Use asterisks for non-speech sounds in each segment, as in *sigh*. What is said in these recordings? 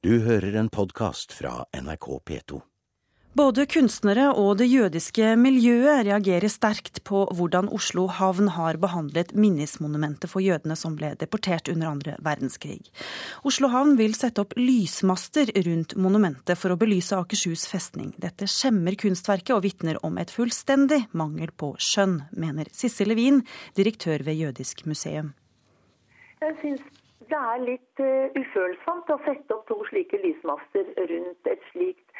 Du hører en podkast fra NRK P2. Både kunstnere og det jødiske miljøet reagerer sterkt på hvordan Oslo havn har behandlet minnesmonumentet for jødene som ble deportert under andre verdenskrig. Oslo havn vil sette opp lysmaster rundt monumentet for å belyse Akershus festning. Dette skjemmer kunstverket og vitner om et fullstendig mangel på skjønn, mener Sissel Levin, direktør ved Jødisk museum. Jeg synes det er litt uh, ufølsomt å sette opp to slike lysmaster rundt et slikt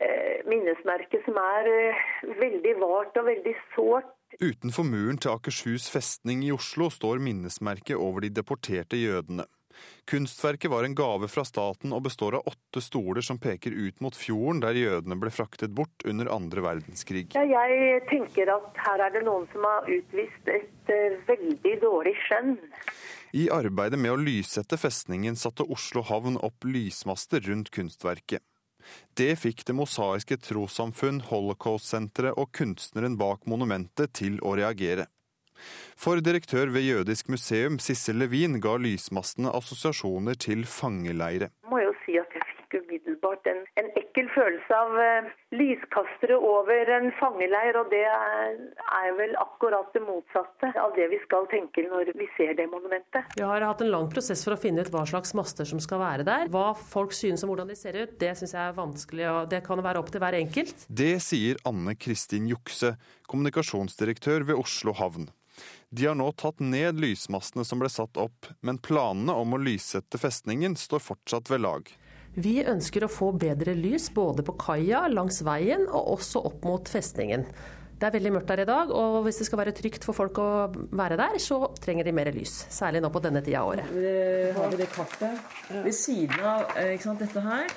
uh, minnesmerke som er uh, veldig vart og veldig sårt. Utenfor muren til Akershus festning i Oslo står minnesmerket over de deporterte jødene. Kunstverket var en gave fra staten og består av åtte stoler som peker ut mot fjorden der jødene ble fraktet bort under andre verdenskrig. Ja, jeg tenker at her er det noen som har utvist et veldig dårlig skjønn. I arbeidet med å lyssette festningen satte Oslo havn opp lysmaster rundt kunstverket. Det fikk Det mosaiske trossamfunn, Holocaust-senteret og kunstneren bak monumentet til å reagere. For direktør ved Jødisk museum, Sissel Levin, ga lysmastene assosiasjoner til fangeleire. Må jo si at jeg fikk umiddelbart en, en ekkel følelse av uh, lyskastere over en fangeleir, og det er, er, vel akkurat det motsatte av det vi skal tenke når vi ser det monumentet. Vi har hatt en lang prosess for å finne ut hva slags master som skal være der. Hva folk synes om hvordan de ser ut, det syns jeg er vanskelig, og det kan være opp til hver enkelt. Det sier Anne Kristin Jukse, kommunikasjonsdirektør ved Oslo havn. De har nå tatt ned lysmastene som ble satt opp, men planene om å lyssette festningen står fortsatt ved lag. Vi ønsker å få bedre lys både på kaia, langs veien og også opp mot festningen. Det er veldig mørkt der i dag, og hvis det skal være trygt for folk å være der, så trenger de mer lys. Særlig nå på denne tida av året. Har vi det kartet ved siden av sant, dette her?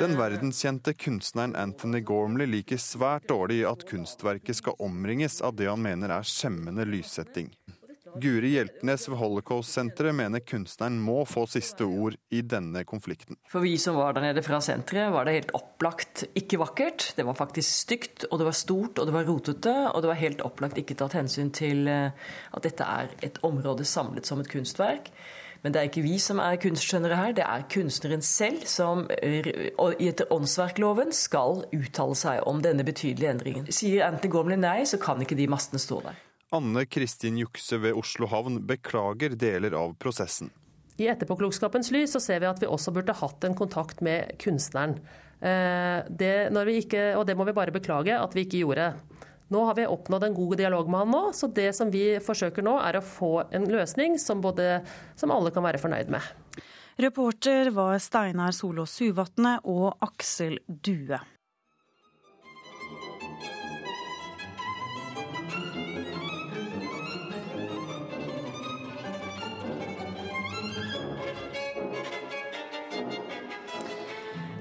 Den verdenskjente kunstneren Anthony Gormley liker svært dårlig at kunstverket skal omringes av det han mener er skjemmende lyssetting. Guri Hjeltnes ved Holocaust-senteret mener kunstneren må få siste ord i denne konflikten. For vi som var der nede fra senteret, var det helt opplagt ikke vakkert. Det var faktisk stygt, og det var stort, og det var rotete. Og det var helt opplagt ikke tatt hensyn til at dette er et område samlet som et kunstverk. Men det er ikke vi som er kunstskjønnere her, det er kunstneren selv som etter åndsverkloven skal uttale seg om denne betydelige endringen. Sier Anthony Gormley nei, så kan ikke de mastene stå der. Anne Kristin Jukse ved Oslo havn beklager deler av prosessen. I etterpåklokskapens lys så ser vi at vi også burde hatt en kontakt med kunstneren. Det, ikke, og det må vi bare beklage at vi ikke gjorde. Nå har vi oppnådd en god dialog med han nå, så det som vi forsøker nå er å få en løsning som, både, som alle kan være fornøyd med. Reporter var Steinar Solås Suvatne og Aksel Due.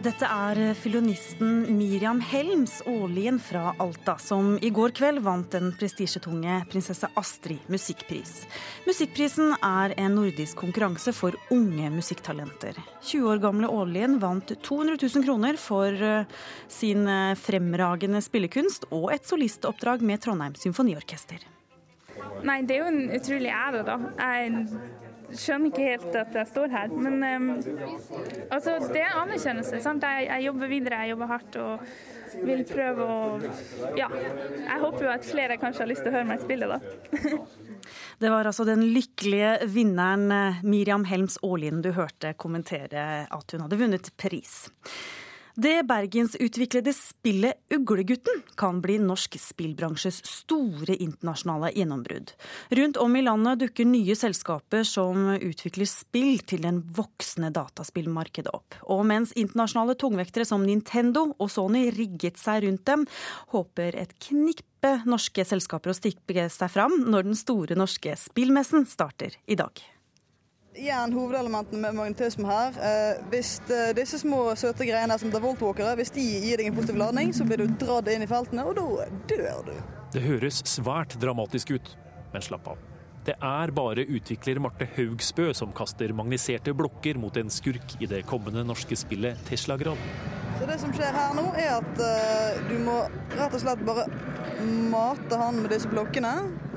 Dette er filonisten Miriam Helms Aalien fra Alta, som i går kveld vant den prestisjetunge Prinsesse Astrid musikkpris. Musikkprisen er en nordisk konkurranse for unge musikktalenter. 20 år gamle Aalien vant 200 000 kroner for sin fremragende spillekunst og et solistoppdrag med Trondheim Symfoniorkester. Nei, det er jo en utrolig ære, da. Jeg skjønner ikke helt at jeg står her. Men um, altså, det er anerkjennelse. sant? Jeg, jeg, jobber videre, jeg jobber hardt og vil prøve å Ja. Jeg håper jo at flere kanskje har lyst til å høre meg spille, da. *laughs* Det var altså den lykkelige vinneren Miriam Helms Aallien du hørte kommentere at hun hadde vunnet pris. Det bergensutviklede spillet Uglegutten kan bli norsk spillbransjes store internasjonale gjennombrudd. Rundt om i landet dukker nye selskaper som utvikler spill til den voksne dataspillmarkedet opp. Og mens internasjonale tungvektere som Nintendo og Sony rigget seg rundt dem, håper et knippe norske selskaper å stikke seg fram når den store norske spillmessen starter i dag. Igjen hovedelementene med magnetisme her. Eh, hvis de, disse små søte greiene som Davoltwalkere, hvis de gir deg en positiv ladning, så blir du dratt inn i feltene, og da dør du. Det høres svært dramatisk ut, men slapp av. Det er bare utvikler Marte Haugsbø som kaster magniserte blokker mot en skurk i det kommende norske spillet Tesla Grad. Så det som skjer her nå, er at uh, du må rett og slett bare mate han med disse blokkene,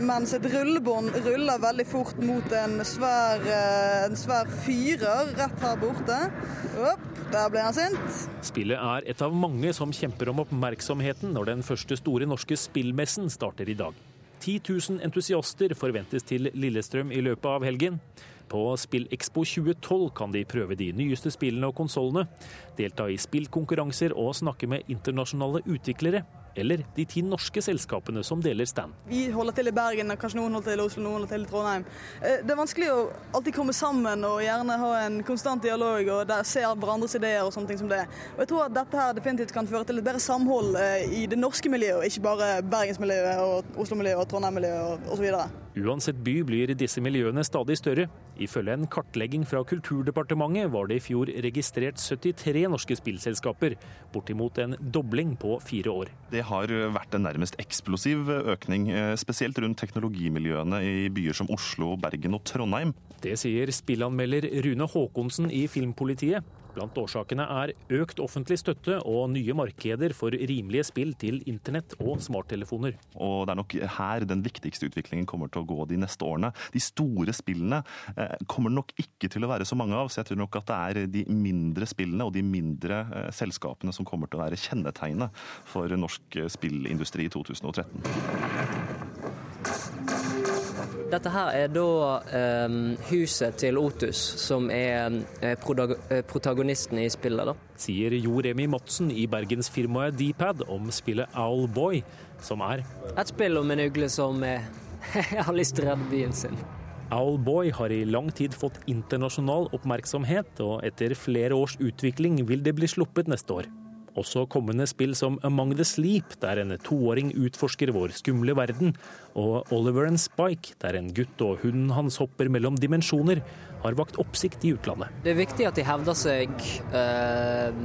mens et rullebånd ruller veldig fort mot en svær, uh, en svær fyrer rett her borte. Opp. Der ble han sint. Spillet er et av mange som kjemper om oppmerksomheten når den første store norske spillmessen starter i dag. 10 000 entusiaster forventes til Lillestrøm i løpet av helgen. På SpillExpo 2012 kan de prøve de nyeste spillene og konsollene, delta i spillkonkurranser og snakke med internasjonale utviklere eller de ti norske selskapene som deler stand. Vi holder til i Bergen, kanskje noen holder til i Oslo, noen holder til i Trondheim. Eh, det er vanskelig å alltid komme sammen og gjerne ha en konstant dialog og se hverandres ideer og sånne ting som det. Og jeg tror at dette her definitivt kan føre til et bedre samhold eh, i det norske miljøet, ikke bare bergensmiljøet og Oslo-miljøet og Trondheim-miljøet osv. Uansett by blir disse miljøene stadig større. Ifølge en kartlegging fra Kulturdepartementet var det i fjor registrert 73 norske spillselskaper, bortimot en dobling på fire år. Det har vært en nærmest eksplosiv økning, eh, spesielt rundt teknologimiljøene i byer som Oslo, Bergen og Trondheim. Det sier spillanmelder Rune Haakonsen i Filmpolitiet. Blant årsakene er økt offentlig støtte og nye markeder for rimelige spill til internett og smarttelefoner. Og Det er nok her den viktigste utviklingen kommer til å gå de neste årene. De store spillene kommer kommer nok ikke til å være så mange av, så jeg tror nok at det er de mindre spillene og de mindre eh, selskapene som kommer til å være kjennetegnet for norsk spillindustri i 2013. Dette her er da eh, huset til Otus, som er eh, protagonisten i spillet. da. Sier Jo Remi Madsen i bergensfirmaet Dpad om spillet Owlboy, som er Et spill om en ugle som eh, *laughs* har lyst til å redde byen sin. Owlboy har i lang tid fått internasjonal oppmerksomhet, og etter flere års utvikling vil det bli sluppet neste år. Også kommende spill som Among the Sleep, der en toåring utforsker vår skumle verden, og Oliver and Spike, der en gutt og hunden hans hopper mellom dimensjoner, har vakt oppsikt i utlandet. Det er viktig at de hevder seg øh,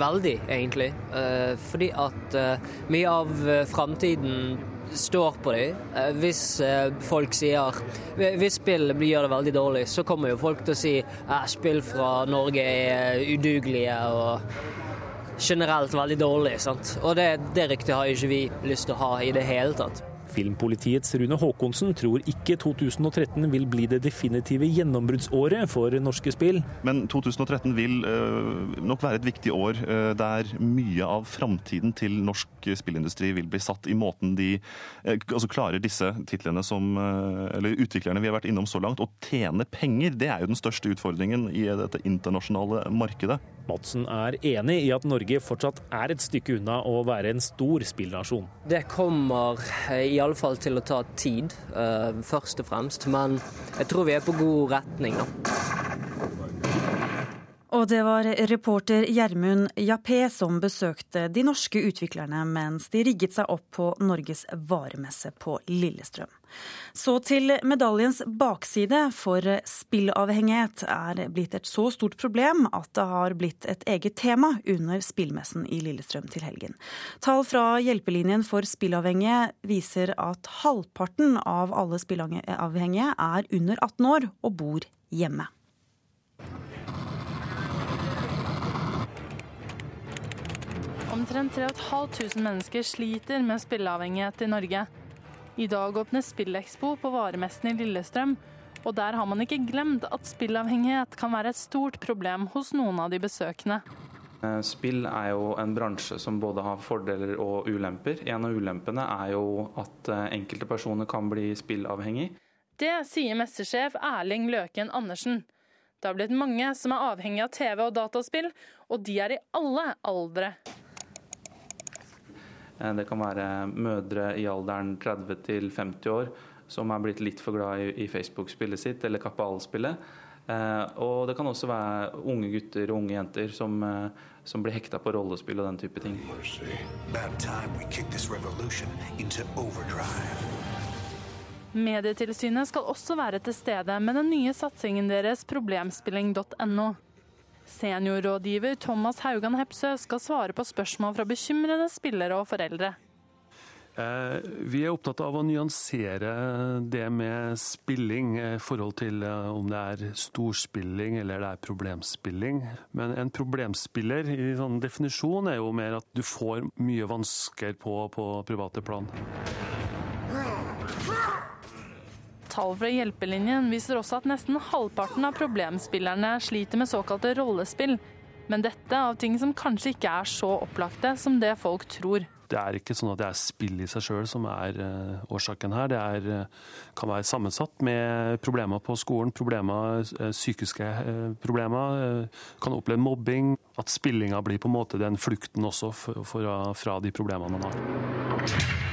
veldig, egentlig. Øh, fordi at øh, mye av framtiden står på dem. Hvis folk sier Hvis spill gjør det veldig dårlig, så kommer jo folk til å si at spill fra Norge er udugelige. og generelt veldig dårlig. Sant? Og det, det ryktet har ikke vi lyst til å ha i det hele tatt. Filmpolitiets Rune Haakonsen tror ikke 2013 vil bli det definitive gjennombruddsåret for norske spill. Men 2013 vil uh, nok være et viktig år uh, der mye av framtiden til norsk spillindustri vil bli satt i måten de uh, altså klarer disse titlene som Eller utviklerne vi har vært innom så langt, å tjene penger. Det er jo den største utfordringen i dette internasjonale markedet. Madsen er enig i at Norge fortsatt er et stykke unna å være en stor spillnasjon. Det kommer i alle fall til å ta tid, uh, først og fremst. Men jeg tror vi er på god retning, da. Og det var reporter Gjermund Jappé som besøkte de norske utviklerne mens de rigget seg opp på Norges varemesse på Lillestrøm. Så til medaljens bakside, for spillavhengighet er blitt et så stort problem at det har blitt et eget tema under spillmessen i Lillestrøm til helgen. Tall fra Hjelpelinjen for spillavhengige viser at halvparten av alle spillavhengige er under 18 år og bor hjemme. Omtrent 3500 mennesker sliter med spilleavhengighet i Norge. I dag åpner Spillekspo på varemessen i Lillestrøm, og der har man ikke glemt at spillavhengighet kan være et stort problem hos noen av de besøkende. Eh, spill er jo en bransje som både har fordeler og ulemper. En av ulempene er jo at eh, enkelte personer kan bli spillavhengig. Det sier mestersjef Erling Løken Andersen. Det har blitt mange som er avhengig av TV og dataspill, og de er i alle aldre. Eh, det kan være mødre i alderen 30 til 50 år som er blitt litt for glad i Facebook-spillet sitt eller Kapal-spillet. Eh, og det kan også være unge gutter og unge jenter som, eh, som blir hekta på rollespill og den type ting. Medietilsynet skal også være til stede med den nye satsingen deres problemspilling.no. Seniorrådgiver Thomas Haugan Hepsø skal svare på spørsmål fra bekymrede spillere og foreldre. Eh, vi er opptatt av å nyansere det med spilling i forhold til eh, om det er storspilling eller det er problemspilling. Men en problemspiller i sånn definisjon er jo mer at du får mye vansker på, på private plan. Tall fra Hjelpelinjen viser også at nesten halvparten av problemspillerne sliter med såkalte rollespill. Men dette av ting som kanskje ikke er så opplagte som det folk tror. Det er ikke sånn at det er spill i seg sjøl som er uh, årsaken her. Det er, uh, kan være sammensatt med problemer på skolen, problemer, uh, psykiske problemer. kan oppleve mobbing. At spillinga blir på en måte den flukten også fra de problemene man har.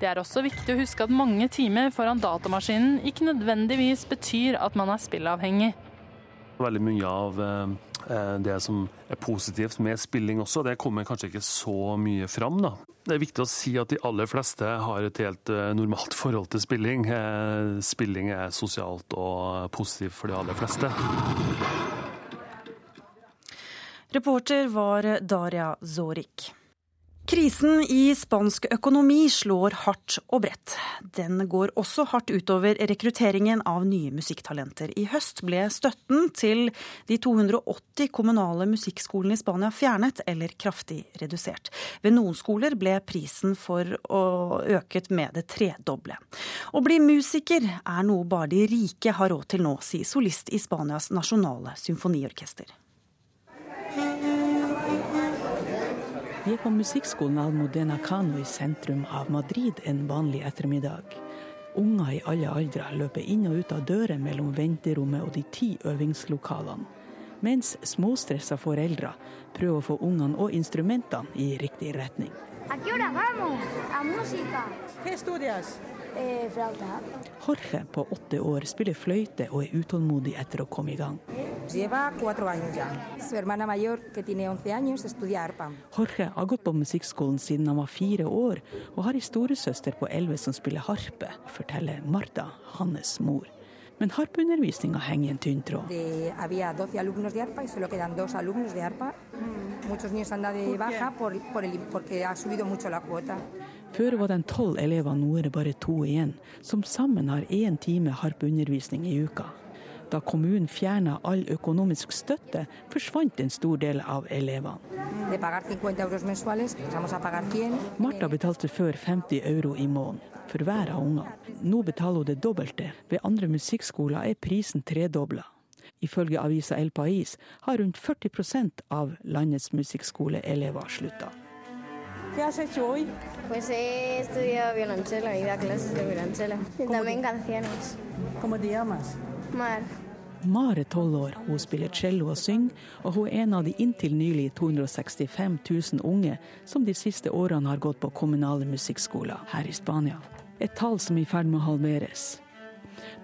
Det er også viktig å huske at mange timer foran datamaskinen ikke nødvendigvis betyr at man er spillavhengig. Veldig mye av Eh, det som er positivt med spilling også, det kommer kanskje ikke så mye fram. da. Det er viktig å si at de aller fleste har et helt eh, normalt forhold til spilling. Eh, spilling er sosialt og positivt for de aller fleste. Reporter var Daria Zorik. Krisen i spansk økonomi slår hardt og bredt. Den går også hardt utover rekrutteringen av nye musikktalenter. I høst ble støtten til de 280 kommunale musikkskolene i Spania fjernet eller kraftig redusert. Ved noen skoler ble prisen for å øket med det tredoble. Å bli musiker er noe bare de rike har råd til nå, sier solist i Spanias nasjonale symfoniorkester. Vi er på musikkskolen Almodena Cano i sentrum av Madrid en vanlig ettermiddag. Unger i alle aldre løper inn og ut av dører mellom venterommet og de ti øvingslokalene. Mens småstressa foreldre prøver å få ungene og instrumentene i riktig retning. ¿A Eh, Jorge på åtte år spiller fløyte og er utålmodig etter å komme i gang. Jorge har gått på musikkskolen siden han var fire år, og har ei storesøster på elleve som spiller harpe, forteller Marta, hans mor. Men harpeundervisninga henger i en tynn tråd. De, había 12 alumnos de arpa y solo quedan dos alumnos de arpa. Muchos niños han dado de baja por, por el, porque ha subido mucho la cuota. Før var det tolv elever, nå er det bare to igjen, som sammen har én time harpeundervisning i uka. Da kommunen fjerna all økonomisk støtte, forsvant en stor del av elevene. Martha betalte før 50 euro i måneden for hver av ungene. Nå betaler hun det dobbelte. Ved andre musikkskoler er prisen tredobla. Ifølge avisa El Pais har rundt 40% av landets musikkskoleelever slutta. ¿Qué has hecho hoy? Pues he estudiado violonchelo y da clases de violonchelo. Y también canciones. ¿Cómo te llamas? Mar. Mar er tolv år, hun spiller cello og synger, og hun er en av de inntil nylig 265 000 unge som de siste årene har gått på kommunale musikkskoler her i Spania. Et tall som er i ferd med å halveres.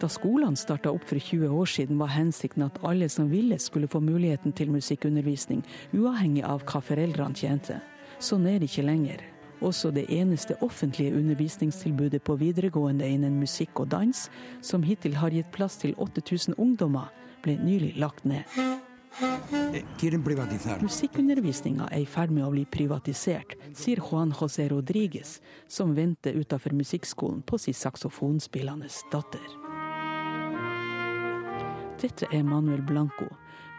Da skolene starta opp for 20 år siden, var hensikten at alle som ville, skulle få muligheten til musikkundervisning, uavhengig av hva foreldrene tjente. Sånn er det ikke lenger. Også det eneste offentlige undervisningstilbudet på videregående innen musikk og dans, som hittil har gitt plass til 8000 ungdommer, ble nylig lagt ned. Musikkundervisninga er i ferd med å bli privatisert, sier Juan José Rodriges, som venter utafor musikkskolen på sin saksofonspillende datter. Dette er Manuel Blanco,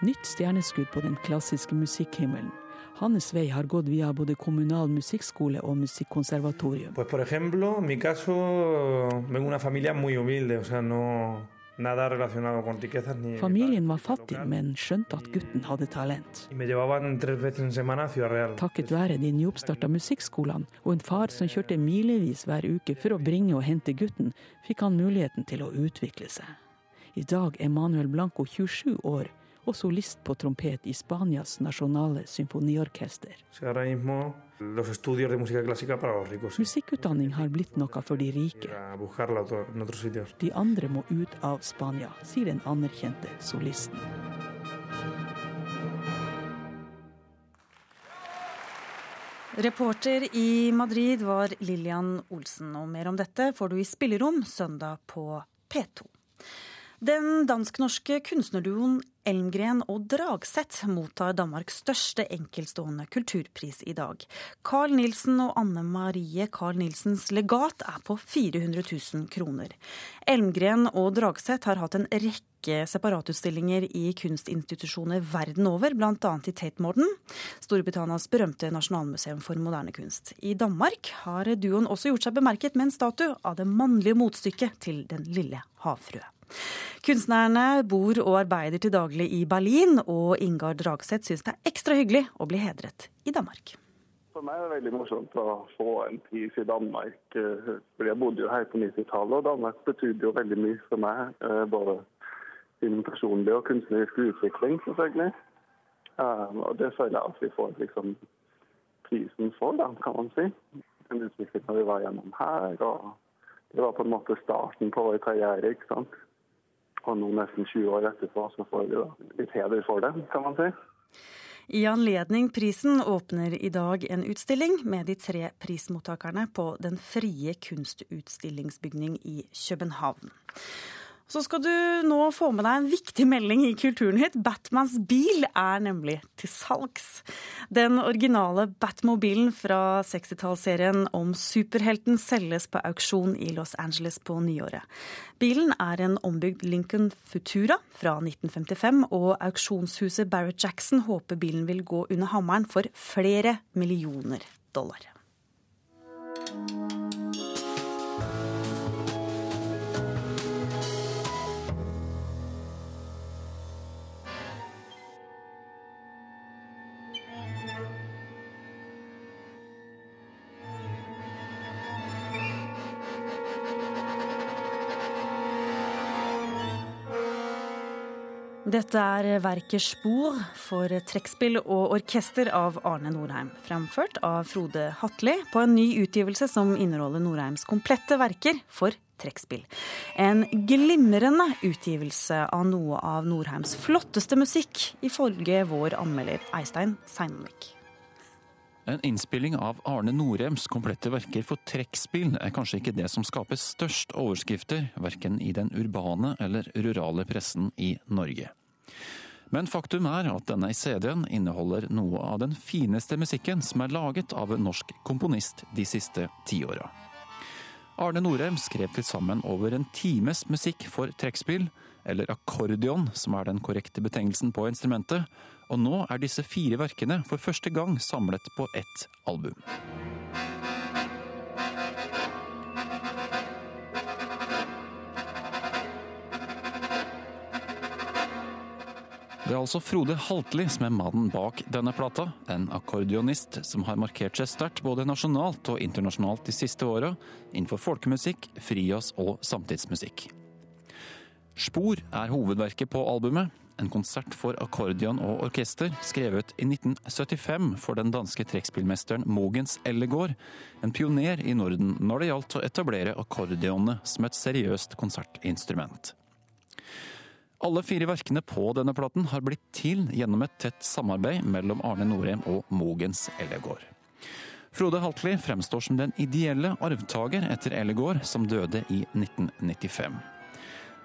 nytt stjerneskudd på den klassiske musikkhimmelen. Hans vei har gått via både kommunal musikkskole og musikkonservatorium. Pues por ejemplo, mi caso, vengo una familia muy humilde, o sea, no, Familien var fattig, men skjønte at gutten hadde talent. Takket være de nyoppstarta musikkskolene og en far som kjørte milevis hver uke for å bringe og hente gutten, fikk han muligheten til å utvikle seg. I dag er Manuel Blanco 27 år og solist på trompet i Spanias nasjonale symfoniorkester. Musikkutdanning har blitt noe for de rike. De andre må ut av Spania, sier den anerkjente solisten. Reporter i Madrid var Lillian Olsen, og mer om dette får du i Spillerom søndag på P2. Den dansk-norske kunstnerduoen Elmgren og Dragseth mottar Danmarks største enkeltstående kulturpris i dag. Carl Nilsen og Anne Marie Carl Nilsens legat er på 400 000 kroner. Elmgren og Dragseth har hatt en rekke separatutstillinger i kunstinstitusjoner verden over, bl.a. i Tate Modern, Storbritannias berømte nasjonalmuseum for moderne kunst. I Danmark har duoen også gjort seg bemerket med en statue av det mannlige motstykket til Den lille havfrue. Kunstnerne bor og arbeider til daglig i Berlin, og Ingar Dragseth syns det er ekstra hyggelig å bli hedret i Danmark. For meg er det veldig morsomt å få en pris i Danmark. for fordi Jeg bodde jo her på 90-tallet, og Danmark betydde jo veldig mye for meg. Eh, både innen personlig og kunstnerisk utvikling, selvfølgelig. Um, og det føler jeg at vi får liksom prisen for, da, kan man si. Den utviklingen vi var gjennom her. og Det var på en måte starten på vår karriere. ikke sant? Og nå nesten 20 år etterpå så får vi da litt heder for det, kan man si. I anledning prisen åpner i dag en utstilling med de tre prismottakerne på Den frie kunstutstillingsbygning i København. Så skal du nå få med deg en viktig melding i Kulturnytt. Batmans bil er nemlig til salgs. Den originale Batmobilen fra 60-tallsserien om superhelten selges på auksjon i Los Angeles på nyåret. Bilen er en ombygd Lincoln Futura fra 1955, og auksjonshuset Barrett Jackson håper bilen vil gå under hammeren for flere millioner dollar. Dette er verket Spor for trekkspill og orkester av Arne Norheim. Fremført av Frode Hatli på en ny utgivelse som inneholder Norheims komplette verker for trekkspill. En glimrende utgivelse av noe av Norheims flotteste musikk, ifølge vår anmelder Eistein Seinvik. En innspilling av Arne Norems komplette verker for trekkspill er kanskje ikke det som skaper størst overskrifter, verken i den urbane eller rurale pressen i Norge. Men faktum er at denne CD-en inneholder noe av den fineste musikken som er laget av en norsk komponist de siste tiåra. Arne Norheim skrev til sammen over en times musikk for trekkspill, eller akkordion, som er den korrekte betegnelsen på instrumentet, og nå er disse fire verkene for første gang samlet på ett album. Det er altså Frode Haltli som er mannen bak denne plata. En akkordionist som har markert seg sterkt både nasjonalt og internasjonalt de siste åra innenfor folkemusikk, frijazz og samtidsmusikk. Spor er hovedverket på albumet. En konsert for akkordion og orkester, skrevet i 1975 for den danske trekkspillmesteren Mogens Ellegård, en pioner i Norden når det gjaldt å etablere akkordionene som et seriøst konsertinstrument. Alle fire verkene på denne platen har blitt til gjennom et tett samarbeid mellom Arne Norheim og Mogens Ellegård. Frode Haltli fremstår som den ideelle arvtaker etter Ellegård, som døde i 1995.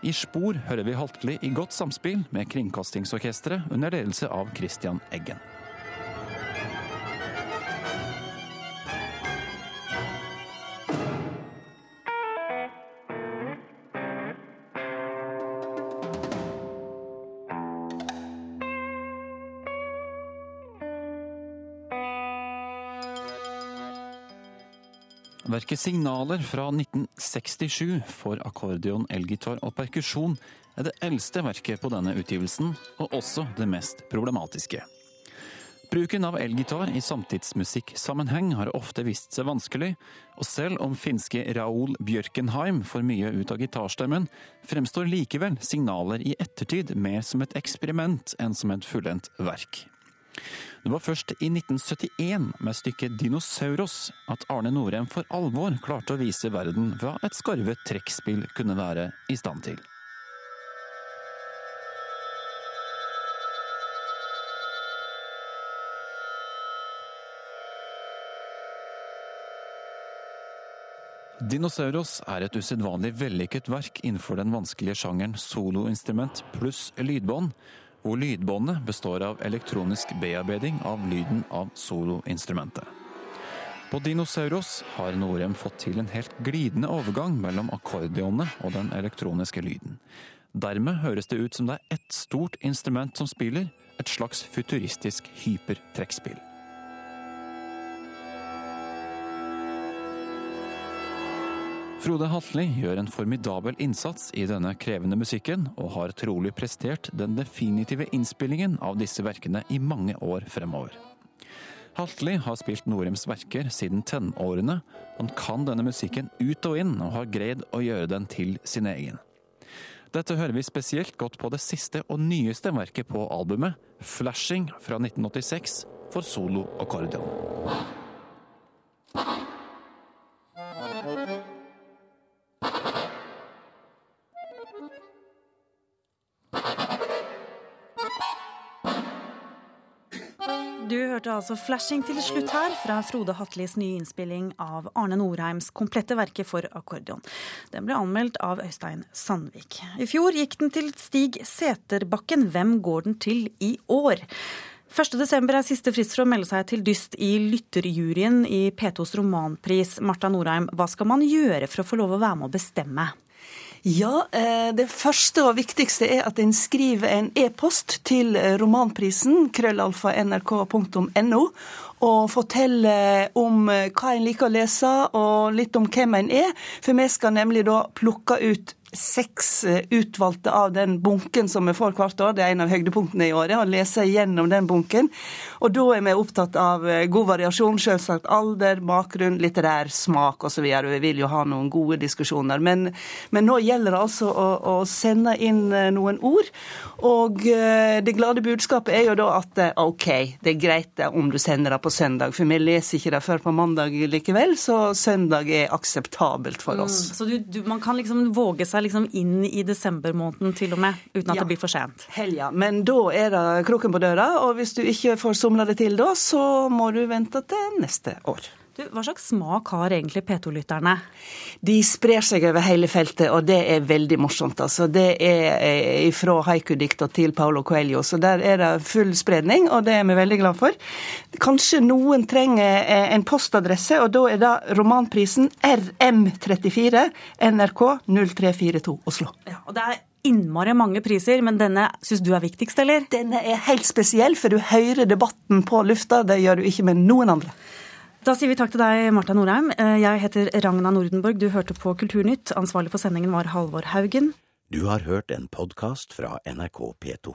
I Spor hører vi Haltli i godt samspill med Kringkastingsorkesteret under ledelse av Christian Eggen. Verket Signaler fra 1967 for akkordeon, elgitar og perkusjon er det eldste verket på denne utgivelsen, og også det mest problematiske. Bruken av elgitar i samtidsmusikksammenheng har ofte vist seg vanskelig, og selv om finske Raoul Bjørkenheim får mye ut av gitarstemmen, fremstår likevel signaler i ettertid mer som et eksperiment enn som et fullendt verk. Det var først i 1971, med stykket Dinosauros, at Arne Norheim for alvor klarte å vise verden hva et skarvet trekkspill kunne være i stand til. Dinosauros er et usedvanlig vellykket verk innenfor den vanskelige sjangeren soloinstrument pluss lydbånd, hvor lydbåndet består av elektronisk bearbeiding av lyden av soloinstrumentet. På Dinosauros har Norem fått til en helt glidende overgang mellom akkordionene og den elektroniske lyden. Dermed høres det ut som det er ett stort instrument som spiller, et slags futuristisk hypertrekkspill. Frode Hatli gjør en formidabel innsats i denne krevende musikken, og har trolig prestert den definitive innspillingen av disse verkene i mange år fremover. Hatli har spilt Norems verker siden tenårene. Han kan denne musikken ut og inn, og har greid å gjøre den til sin egen. Dette hører vi spesielt godt på det siste og nyeste verket på albumet, 'Flashing' fra 1986, for solo og hørte altså 'Flashing' til slutt her, fra Frode Hatlis nye innspilling av Arne Norheims komplette verke for akkordeon. Den ble anmeldt av Øystein Sandvik. I fjor gikk den til Stig Seterbakken. Hvem går den til i år? 1.12 er siste frist for å melde seg til dyst i lytterjuryen i P2s romanpris. Marta Norheim, hva skal man gjøre for å få lov å være med å bestemme? Ja, eh, Det første og viktigste er at en skriver en e-post til eh, romanprisen, krøllalfa nrk.no, og forteller om eh, hva en liker å lese, og litt om hvem en er. For vi skal nemlig da plukke ut seks eh, utvalgte av den bunken som vi får hvert år. Det er en av høydepunktene i året, å lese gjennom den bunken. Og da er vi opptatt av eh, god variasjon, selvsagt alder, bakgrunn, litterær smak osv. Vi vil jo ha noen gode diskusjoner. Men, men nå gjelder det altså å, å, sende inn eh, noen ord. Og det glade budskapet er jo da at OK, det er greit om du sender det på søndag, for vi leser ikke det før på mandag likevel, så søndag er akseptabelt for oss. Mm, så du, du, man kan liksom våge seg liksom inn i desembermåneden til og med, uten at ja. det blir for sent. Helga. Men da er det kroken på døra, og hvis du ikke får somla det til da, så må du vente til neste år. Du, hva slags smak har egentlig P2-lytterne? De sprer seg over hele feltet, og det er veldig morsomt. Altså, det er eh, fra haikudikta til Paolo Coelho, så der er det full spredning, og det er vi veldig glad for. Kanskje noen trenger eh, en postadresse, og da er det romanprisen RM34 NRK 0342 Oslo. Ja, og det er innmari mange priser, men denne syns du er viktigst, eller? Denne er helt spesiell, for du hører debatten på lufta. Det gjør du ikke med noen andre. Da sier vi takk til deg, Marta Norheim. Eh, jeg heter Ragna Nordenborg. Du hørte på Kulturnytt. Ansvarlig for sendingen var Halvor Haugen. Du har hørt en podkast fra NRK P2.